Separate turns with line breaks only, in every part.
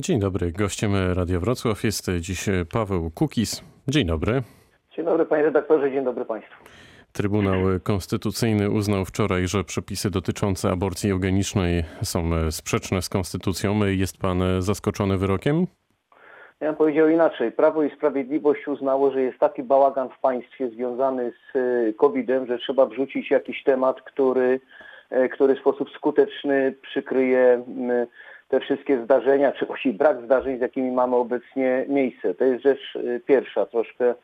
Dzień dobry. Gościem Radia Wrocław jest dziś Paweł Kukis. Dzień dobry.
Dzień dobry panie redaktorze, dzień dobry państwu.
Trybunał Konstytucyjny uznał wczoraj, że przepisy dotyczące aborcji eugenicznej są sprzeczne z konstytucją. Jest pan zaskoczony wyrokiem?
Ja bym powiedział inaczej. Prawo i Sprawiedliwość uznało, że jest taki bałagan w państwie związany z e, COVID-em, że trzeba wrzucić jakiś temat, który, e, który w sposób skuteczny przykryje te wszystkie zdarzenia, czy właściwie brak zdarzeń, z jakimi mamy obecnie miejsce. To jest rzecz e, pierwsza. Troszkę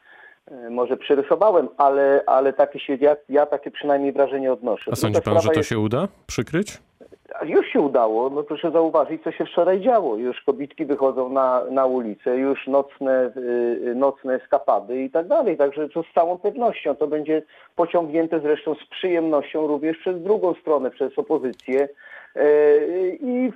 może przerysowałem, ale, ale takie się, ja, ja takie przynajmniej wrażenie odnoszę.
A sądzi pan, że to jest... się uda przykryć?
Już się udało, no proszę zauważyć, co się wczoraj działo. Już kobitki wychodzą na, na ulicę, już nocne, yy, nocne skapady i tak dalej. Także to z całą pewnością to będzie pociągnięte zresztą z przyjemnością również przez drugą stronę, przez opozycję. Yy, I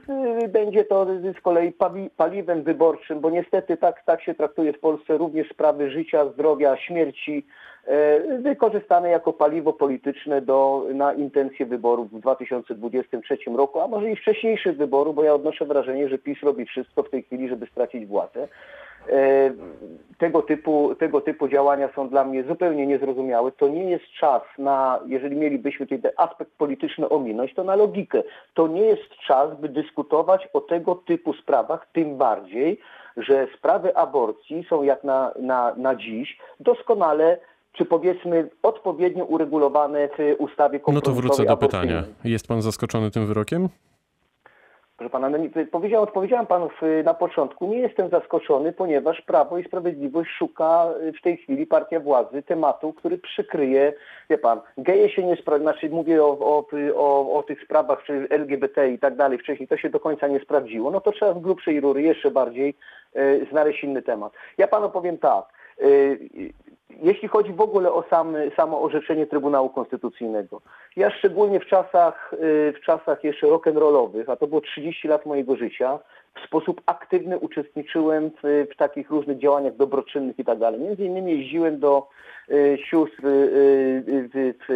będzie to z kolei paliwem wyborczym, bo niestety tak, tak się traktuje w Polsce również sprawy życia, zdrowia, śmierci E, wykorzystane jako paliwo polityczne do, na intencje wyborów w 2023 roku, a może i wcześniejszych wyborów, bo ja odnoszę wrażenie, że PiS robi wszystko w tej chwili, żeby stracić władzę. E, tego typu, tego typu działania są dla mnie zupełnie niezrozumiałe. To nie jest czas na, jeżeli mielibyśmy tutaj aspekt polityczny ominąć, to na logikę. To nie jest czas, by dyskutować o tego typu sprawach, tym bardziej, że sprawy aborcji są jak na, na, na dziś doskonale czy powiedzmy odpowiednio uregulowane w ustawie
No to wrócę do pytania. Jest pan zaskoczony tym wyrokiem?
Proszę pana, no powiedziałem, odpowiedziałem panu na początku, nie jestem zaskoczony, ponieważ Prawo i Sprawiedliwość szuka y, w tej chwili partia władzy tematu, który przykryje, wie pan, geje się nie sprawdzi, znaczy mówię o, o, o, o, tych sprawach, czy LGBT i tak dalej, wcześniej to się do końca nie sprawdziło, no to trzeba w grubszej rury jeszcze bardziej y, znaleźć inny temat. Ja panu powiem tak, y, jeśli chodzi w ogóle o sam, samo orzeczenie Trybunału Konstytucyjnego, ja szczególnie w czasach, y, w czasach jeszcze rock'n'rollowych, a to było 30 lat mojego życia, w sposób aktywny uczestniczyłem w, w takich różnych działaniach dobroczynnych i tak dalej. Między innymi jeździłem do y, sióstr y, w, w,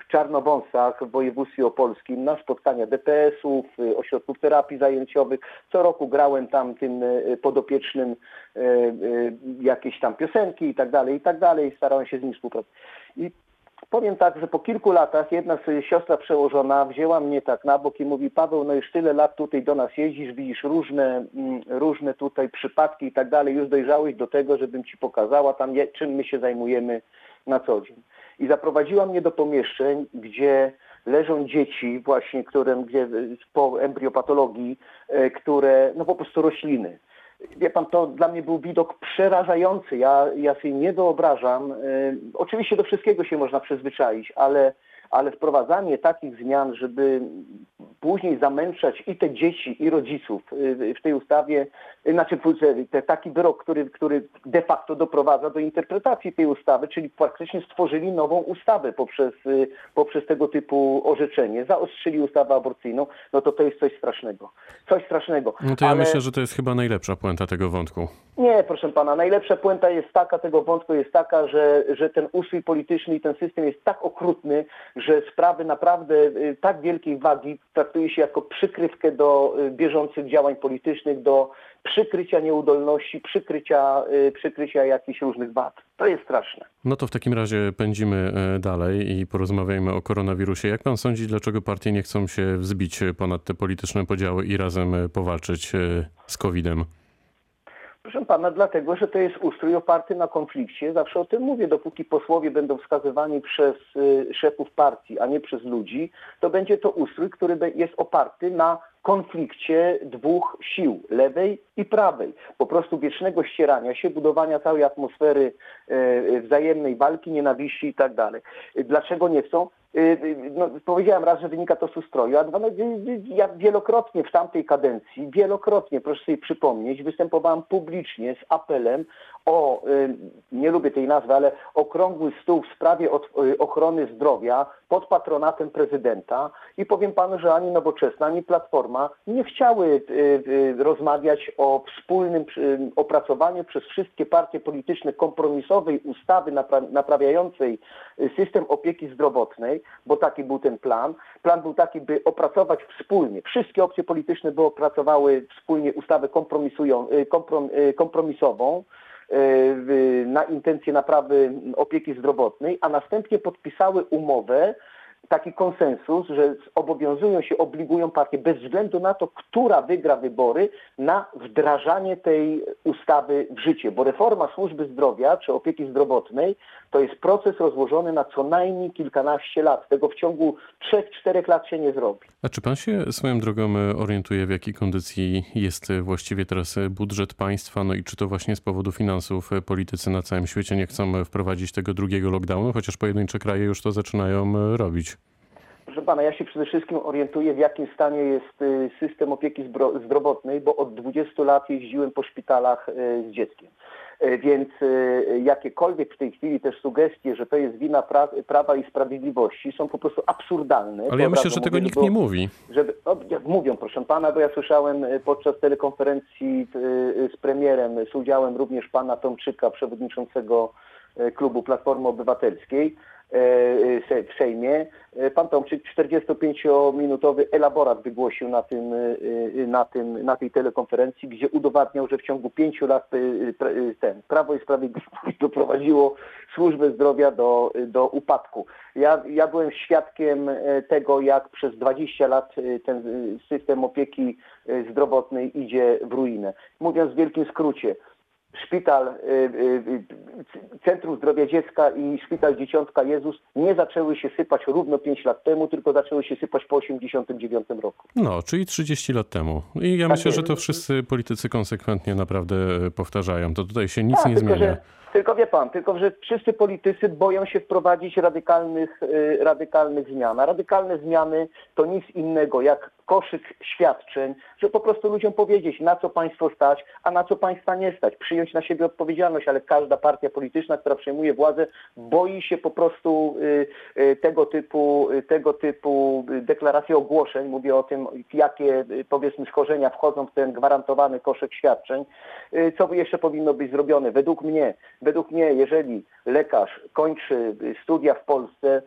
w w województwie opolskim na spotkania DPS-ów, ośrodków terapii zajęciowych. Co roku grałem tam tym podopiecznym jakieś tam piosenki i tak dalej, i tak dalej. Starałem się z nimi współpracować. I Powiem tak, że po kilku latach jedna siostra przełożona wzięła mnie tak na bok i mówi Paweł, no już tyle lat tutaj do nas jeździsz, widzisz różne, mm, różne tutaj przypadki i tak dalej, już dojrzałeś do tego, żebym ci pokazała tam, czym my się zajmujemy na co dzień. I zaprowadziła mnie do pomieszczeń, gdzie leżą dzieci właśnie, którym, gdzie po embriopatologii, e, które, no po prostu rośliny Wie pan, to dla mnie był widok przerażający. Ja, ja sobie nie wyobrażam. Y, oczywiście do wszystkiego się można przyzwyczaić, ale ale wprowadzanie takich zmian, żeby później zamęczać i te dzieci, i rodziców y, w tej ustawie, y, znaczy taki wyrok, który, który de facto doprowadza do interpretacji tej ustawy, czyli praktycznie stworzyli nową ustawę poprzez, y, poprzez tego typu orzeczenie, zaostrzyli ustawę aborcyjną, no to to jest coś strasznego. Coś strasznego.
No to ja ale... myślę, że to jest chyba najlepsza puenta tego wątku.
Nie, proszę pana, najlepsza puenta jest taka, tego wątku jest taka, że, że ten ustrój polityczny i ten system jest tak okrutny, że sprawy naprawdę y, tak wielkiej wagi traktuje się jako przykrywkę do y, bieżących działań politycznych, do przykrycia nieudolności, przykrycia, y, przykrycia jakichś różnych wad. To jest straszne.
No to w takim razie pędzimy e, dalej i porozmawiajmy o koronawirusie. Jak pan sądzi, dlaczego partie nie chcą się wzbić ponad te polityczne podziały i razem e, powalczyć e, z COVID-em?
Proszę pana, dlatego, że to jest ustrój oparty na konflikcie. Zawsze o tym mówię. Dopóki posłowie będą wskazywani przez y, szefów partii, a nie przez ludzi, to będzie to ustrój, który jest oparty na konflikcie dwóch sił, lewej i prawej. Po prostu wiecznego ścierania się, budowania całej atmosfery e, wzajemnej walki, nienawiści i tak dalej. Dlaczego nie chcą? E, no, powiedziałem raz, że wynika to z ustroju, a dwa, no, ja wielokrotnie w tamtej kadencji, wielokrotnie, proszę sobie przypomnieć, występowałem publicznie z apelem o, nie lubię tej nazwy, ale okrągły stół w sprawie ochrony zdrowia pod patronatem prezydenta i powiem panu, że ani Nowoczesna, ani Platforma nie chciały y, y, rozmawiać o wspólnym y, opracowaniu przez wszystkie partie polityczne kompromisowej ustawy napra- naprawiającej system opieki zdrowotnej, bo taki był ten plan. Plan był taki, by opracować wspólnie, wszystkie opcje polityczne by opracowały wspólnie ustawę kompromisową, na intencje naprawy opieki zdrowotnej, a następnie podpisały umowę, taki konsensus, że obowiązują się, obligują partie bez względu na to, która wygra wybory, na wdrażanie tej ustawy w życie. Bo reforma służby zdrowia czy opieki zdrowotnej to jest proces rozłożony na co najmniej kilkanaście lat. Tego w ciągu 3-4 lat się nie zrobi.
A czy pan się swoją drogą e, orientuje, w jakiej kondycji jest e, właściwie teraz e, budżet państwa? No i czy to właśnie z powodu finansów politycy na całym świecie nie chcą wprowadzić tego drugiego lockdownu, chociaż pojedyncze kraje już to zaczynają robić?
Proszę pana, ja się przede wszystkim orientuję, w jakim stanie jest system opieki zdro- zdrowotnej, bo od 20 lat jeździłem po szpitalach z dzieckiem. Y, Więc y, jakiekolwiek w tej chwili też sugestie, że to jest wina pra- Prawa i Sprawiedliwości są po prostu absurdalne.
Ale ja myślę, że tego nikt
bo-
nie mówi.
żeby, no, jak mówią, proszę pana, bo ja słyszałem y, podczas telekonferencji z premierem, z udziałem również pana Tomczyka, przewodniczącego klubu Platformy Obywatelskiej w Sejmie. Y, Pan Tomczyk 45-minutowy elaborat wygłosił na, tym, na, tym, na tej telekonferencji, gdzie udowadniał, że w ciągu pięciu lat ten, Prawo i Sprawiedliwość doprowadziło służbę zdrowia do, do upadku. Ja, ja byłem świadkiem e, tego, jak przez 20 lat e, ten e, system opieki e, zdrowotnej idzie w ruinę. Mówiąc w wielkim skrócie, szpital, e, e, e, Centrum Zdrowia Dziecka i Szpital Dzieciątka Jezus nie zaczęły się sypać równo 5 lat temu, tylko zaczęły się sypać po 89 roku.
No, czyli 30 lat temu. I ja
Tak
myślę, że to wszyscy politycy konsekwentnie naprawdę e, powtarzają. To tutaj się nic
Tak,
nie
tylko,
zmienia.
Że, tylko wie pan, tylko że wszyscy politycy boją się wprowadzić radykalnych, y, radykalnych zmian. A radykalne zmiany to nic innego jak koszyk świadczeń, że po prostu ludziom powiedzieć, na co państwo stać, a na co państwa nie stać. Przyjąć na siebie odpowiedzialność, ale każda partia polityczna, która przejmuje władzę, boi się po prostu y, y, tego typu, tego typu deklaracji ogłoszeń. Mówię o tym, jakie powiedzmy schorzenia wchodzą w ten gwarantowany koszyk świadczeń. Co jeszcze powinno być zrobione? Według mnie, według mnie, jeżeli lekarz kończy studia w Polsce,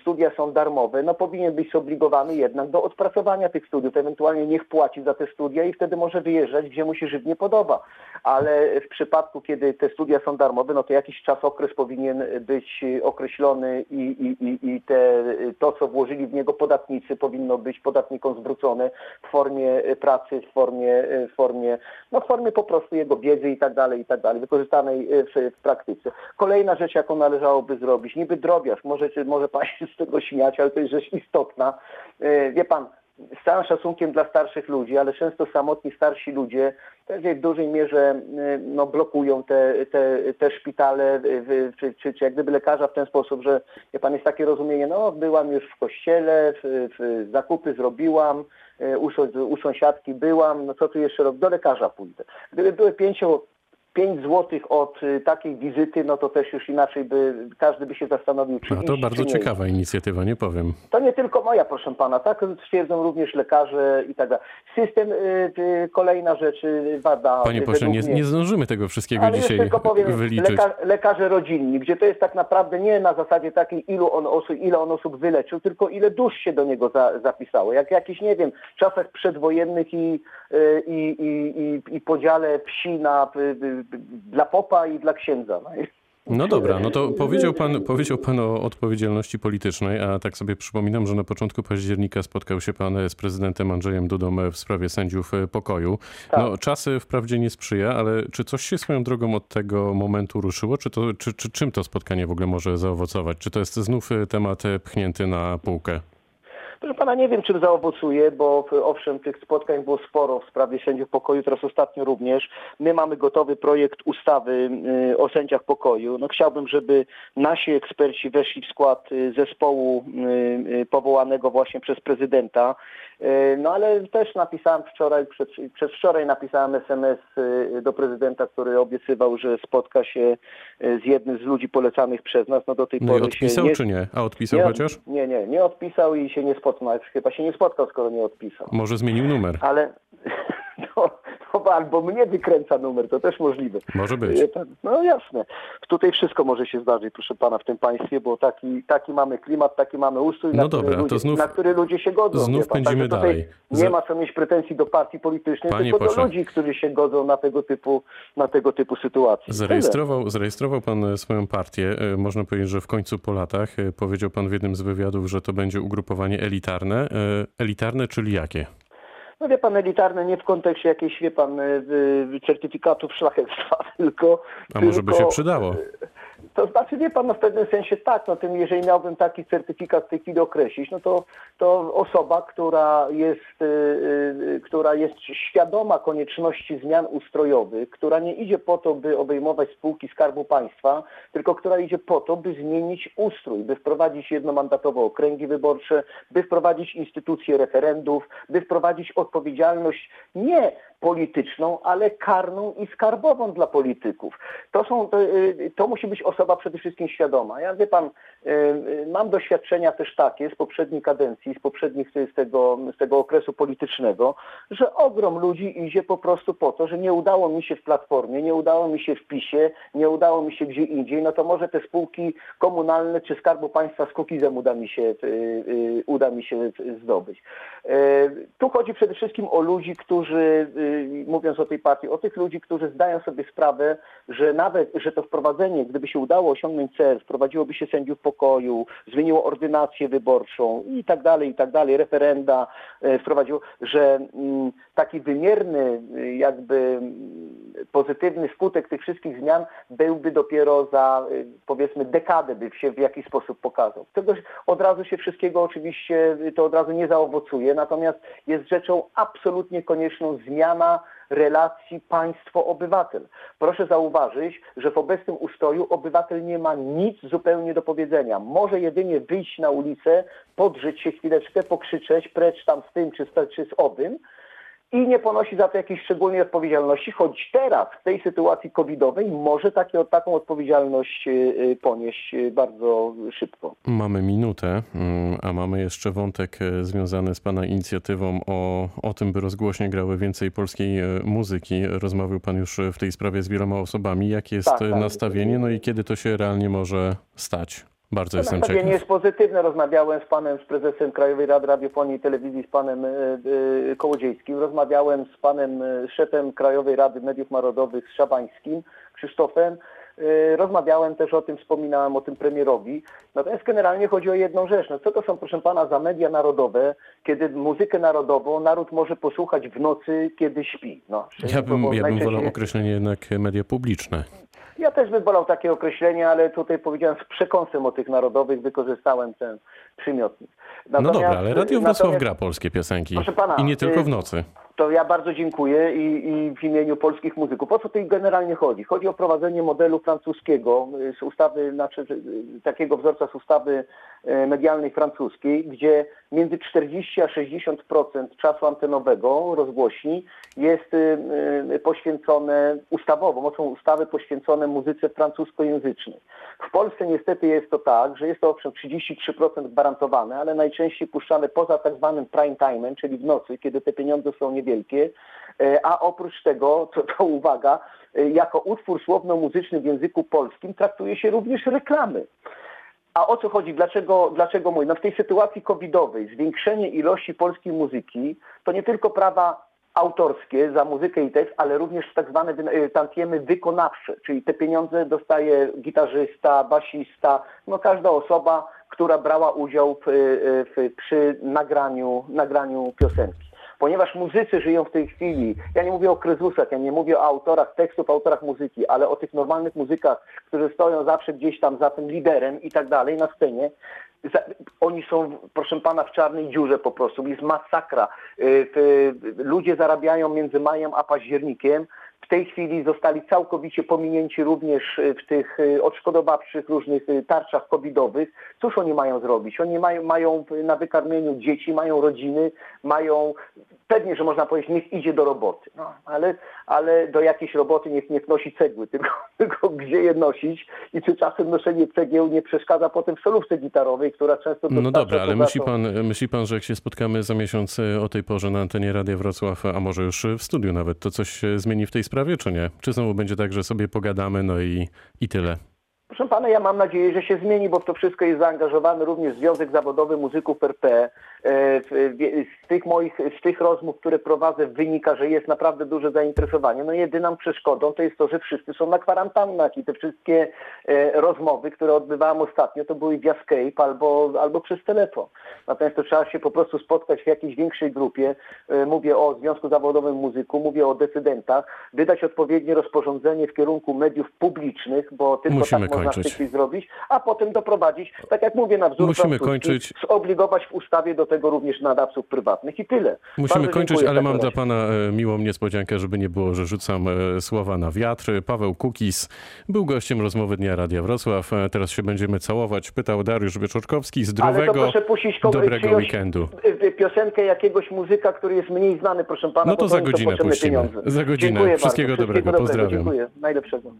studia są darmowe, no powinien być zobligowany jednak do odpracowania tych studiów, ewentualnie niech płaci za te studia i wtedy może wyjeżdżać, gdzie mu się żywnie podoba. Ale w przypadku, kiedy te studia są darmowe, no to jakiś czas, okres powinien być y, określony i, i, i, i te, to, co włożyli w niego podatnicy, powinno być podatnikom zwrócone w formie y, pracy, w formie, y, w formie, no w formie po prostu jego wiedzy i tak dalej, i tak dalej, wykorzystanej y, w, w praktyce. Kolejna rzecz, jaką należałoby zrobić, niby drobiazg, może, może pan się z tego śmiać, ale to jest rzecz istotna. Y, Wie pan, z całym szacunkiem dla starszych ludzi, ale często samotni starsi ludzie też w dużej mierze no, blokują te, te, te szpitale, czy, czy, czy jak gdyby lekarza w ten sposób, że wie pan, jest takie rozumienie, no byłam już w kościele, w, w zakupy zrobiłam, y, u, u sąsiadki byłam, no co tu jeszcze robić, do lekarza pójdę. Gdyby były pięcio 5 złotych od y, takiej wizyty, no to też już inaczej by każdy by się zastanowił, czy
No to
iść,
bardzo ciekawa inicjatywa, nie powiem.
to nie tylko moja, proszę pana, tak twierdzą również lekarze i tak dalej. System, y, y, kolejna rzecz, wada.
Panie
y,
pośle,
według
nie, nie zdążymy tego wszystkiego
Ale
dzisiaj
tylko powiem,
wyliczyć.
leka, lekarze rodzinni, gdzie to jest tak naprawdę nie na zasadzie takiej, ilu on osób, ile on osób wyleczył, tylko ile dusz się do niego za, zapisało. Jak jakiś, nie wiem, w czasach przedwojennych i, y, i, i, i, i podziale wsi na, dla popa i dla księdza. No.
No dobra, no to powiedział pan, powiedział pan o odpowiedzialności politycznej, a tak sobie przypominam, że na początku października spotkał się pan z prezydentem Andrzejem Dudą w sprawie sędziów pokoju.
Tak.
No czasy wprawdzie nie sprzyja, ale czy coś się swoją drogą od tego momentu ruszyło? Czy, to, czy, czy czym to spotkanie w ogóle może zaowocować? Czy to jest znów temat pchnięty na półkę?
Proszę pana, nie wiem, czym zaowocuje, bo w- owszem, tych spotkań było sporo w sprawie sędziów pokoju, teraz ostatnio również. My mamy gotowy projekt ustawy y, o sędziach pokoju. No, chciałbym, żeby nasi eksperci weszli w skład y, zespołu powołanego właśnie przez prezydenta. No ale też napisałem wczoraj, przed, przedwczoraj napisałem SMS do prezydenta, który obiecywał, że spotka się z jednym z ludzi polecanych przez nas. No do tej
No i
pory
odpisał
się nie,
czy nie? A odpisał
nie,
chociaż?
Nie, nie, nie odpisał i się nie spotkał. Chyba się nie spotkał, skoro nie odpisał.
Może zmienił numer.
Ale no, albo mnie wykręca numer, to też możliwe.
Może być.
Pan, No jasne. Tutaj wszystko może się zdarzyć, proszę pana, w tym państwie, bo taki, taki mamy klimat, taki mamy ustrój,
No
na, który
dobra, to
ludzie,
znów-
na który ludzie się godzą.
znów pędzimy
tutaj
dalej.
Nie ma co mieć pretensji do partii politycznej,
Panie
tylko
pośle.
do ludzi, którzy się godzą na tego typu, na tego typu sytuacje.
Zarejestrował, zarejestrował pan e, swoją partię. E, Można powiedzieć, że w końcu po latach e, powiedział pan w jednym z wywiadów, że to będzie ugrupowanie elitarne. E, Elitarne, czyli jakie?
No wie pan, elitarne nie w kontekście jakiejś, wie pan, y, y, certyfikatów szlachectwa, tylko...
A może by
tylko-
się przydało?
To znaczy, wie pan, no w pewnym sensie tak, no tym, jeżeli miałbym taki certyfikat w tej chwili określić, no to, to osoba, która jest, y, y, która jest świadoma konieczności zmian ustrojowych, która nie idzie po to, by obejmować spółki Skarbu Państwa, tylko która idzie po to, by zmienić ustrój, by wprowadzić jednomandatowe okręgi wyborcze, by wprowadzić instytucję referendów, by wprowadzić odpowiedzialność nie polityczną, ale karną i skarbową dla polityków. To, są, to, y, to musi być osoba przede wszystkim świadoma. Ja wie pan, y, y, mam doświadczenia też takie z poprzedniej kadencji, z poprzednich z tego, z tego okresu politycznego, że ogrom ludzi idzie po prostu po to, że nie udało mi się w Platformie, nie udało mi się w PiSie, nie udało mi się gdzie indziej, no to może te spółki komunalne czy Skarbu Państwa z Kukizem uda mi się, uda mi się zdobyć. Tu chodzi przede wszystkim o ludzi, którzy, mówiąc o tej partii, o tych ludzi, którzy zdają sobie sprawę, że nawet, że to wprowadzenie, gdyby się udało osiągnąć cel, wprowadziłoby się sędziów pokoju, zmieniło ordynację wyborczą i tak dalej, i tak dalej, referenda e, wprowadziło, że mm, taki wymierny y, jakby mm, pozytywny skutek tych wszystkich zmian byłby dopiero za y, powiedzmy dekadę by się w jakiś sposób pokazał. Tego od razu się wszystkiego oczywiście y, to od razu nie zaowocuje, natomiast jest rzeczą absolutnie konieczną zmiana relacji państwo-obywatel. Proszę zauważyć, że w obecnym ustroju obywatel nie ma nic zupełnie do powiedzenia. Może jedynie wyjść na ulicę, podrzeć się chwileczkę, pokrzyczeć precz tam z tym czy z, czy z owym, i nie ponosi za to jakiejś szczególnej odpowiedzialności, choć teraz w tej sytuacji covidowej może takie, taką odpowiedzialność y, y, ponieść y, bardzo szybko.
Mamy minutę, mm, a mamy jeszcze wątek e, związany z Pana inicjatywą o, o tym, by rozgłośnie grały więcej polskiej e, muzyki. Rozmawiał Pan już w tej sprawie z wieloma osobami. Jakie jest
Tak,
e,
tak.
nastawienie, no i kiedy to się realnie może stać? Bardzo
To
jestem ciekaw.
jest pozytywne. Rozmawiałem z panem, z prezesem Krajowej Rady Radiofonii i Telewizji, z panem y, y, Kołodziejskim. Rozmawiałem z panem y, szefem Krajowej Rady Mediów Narodowych, z Szabańskim, Krzysztofem. Rozmawiałem też o tym, wspominałem o tym premierowi. Natomiast generalnie chodzi o jedną rzecz. No co to są, proszę pana, za media narodowe, kiedy muzykę narodową naród może posłuchać w nocy, kiedy śpi? No,
Ja bym, ja bym
najczęściej-
wolał określenie jednak media publiczne.
Ja też bym wolał takie określenie, ale tutaj powiedziałem z przekąsem o tych narodowych, wykorzystałem ten przymiotnik.
No dobra, ale Radio Wrocław
natomiast-
gra polskie piosenki.
Pana,
I nie tylko
y,
w nocy.
To ja bardzo dziękuję i, i w imieniu polskich muzyków. O co tutaj generalnie chodzi? Chodzi o prowadzenie modelu francuskiego y, z ustawy, znaczy y, takiego wzorca z ustawy y, medialnej francuskiej, gdzie między 40 a 60% czasu antenowego rozgłośni jest y, y, poświęcone ustawowo, mocą ustawy poświęcone muzyce francuskojęzycznej. W Polsce niestety jest to tak, że jest to owszem 33% gwarantowane, ale najczęściej puszczane poza tak zwanym prime time'em, czyli w nocy, kiedy te pieniądze są niewielkie, E, a oprócz tego, to, to uwaga, e, jako utwór słowno-muzyczny w języku polskim traktuje się również reklamy. A o co chodzi? Dlaczego, dlaczego mówię? No w tej sytuacji covidowej zwiększenie ilości polskiej muzyki to nie tylko prawa autorskie za muzykę i tekst, ale również tak zwane e, tantiemy wykonawcze, czyli te pieniądze dostaje gitarzysta, basista, no każda osoba, która brała udział w, e, w, przy nagraniu, nagraniu piosenki. Ponieważ muzycy żyją w tej chwili, ja nie mówię o kryzusach, ja nie mówię o autorach tekstów, autorach muzyki, ale o tych normalnych muzykach, którzy stoją zawsze gdzieś tam za tym liderem i tak dalej na scenie, oni są, proszę pana, w czarnej dziurze po prostu, jest masakra. Y, ludzie zarabiają między majem a październikiem, w tej chwili zostali całkowicie pominięci również y, w tych y, odszkodowawczych różnych y, tarczach covidowych. Cóż oni mają zrobić? Oni mają, mają na wykarmieniu dzieci, mają rodziny, mają pewnie, że można powiedzieć, niech idzie do roboty. No, ale, ale do jakiejś roboty niech nie nosi cegły, tylko, tylko gdzie je nosić i czy czasem noszenie cegieł nie przeszkadza potem w solówce gitarowej, która często
No dobra, ale myśli pan, myśli pan, że jak się spotkamy za miesiąc e, o tej porze na antenie Radia Wrocław, a może już w studiu nawet, to coś się zmieni w tej sprawie, czy nie? Czy znowu będzie tak, że sobie pogadamy, no i, i tyle?
Proszę pana, ja mam nadzieję, że się zmieni, bo w to wszystko jest zaangażowany również Związek Zawodowy Muzyków RP. E, Z tych moich, z tych rozmów, które prowadzę, wynika, że jest naprawdę duże zainteresowanie. No jedyną przeszkodą to jest to, że wszyscy są na kwarantannach i te wszystkie e, rozmowy, które odbywałem ostatnio, to były via Skype albo, albo przez telefon. Natomiast to trzeba się po prostu spotkać w jakiejś większej grupie. E, Mówię o Związku Zawodowym Muzyków, mówię o decydentach, wydać odpowiednie rozporządzenie w kierunku mediów publicznych, bo tylko
Musimy
tak można
kończyć.
zrobić, a potem doprowadzić, tak jak mówię, na wzór
Musimy kończyć.
zobligować w ustawie do tego również nadawców prywatnych i tyle.
Musimy
Bardzo
kończyć, ale mam dla pana e, miłą niespodziankę, żeby nie było, że rzucam e, słowa na wiatr. Paweł Kukis był gościem rozmowy Dnia Radia Wrocław. E, Teraz się będziemy całować. Pytał Dariusz Wieczorkowski. Zdrowego,
proszę puścić kogoś,
dobrego
czyjąś,
weekendu.
piosenkę jakiegoś muzyka, który jest mniej znany, proszę pana,
No to za godzinę puścimy.
pieniądze.
Za godzinę.
Dziękuję
Wszystkiego
bardzo.
dobrego. Pozdrawiam.
Dziękuję. Najlepszego.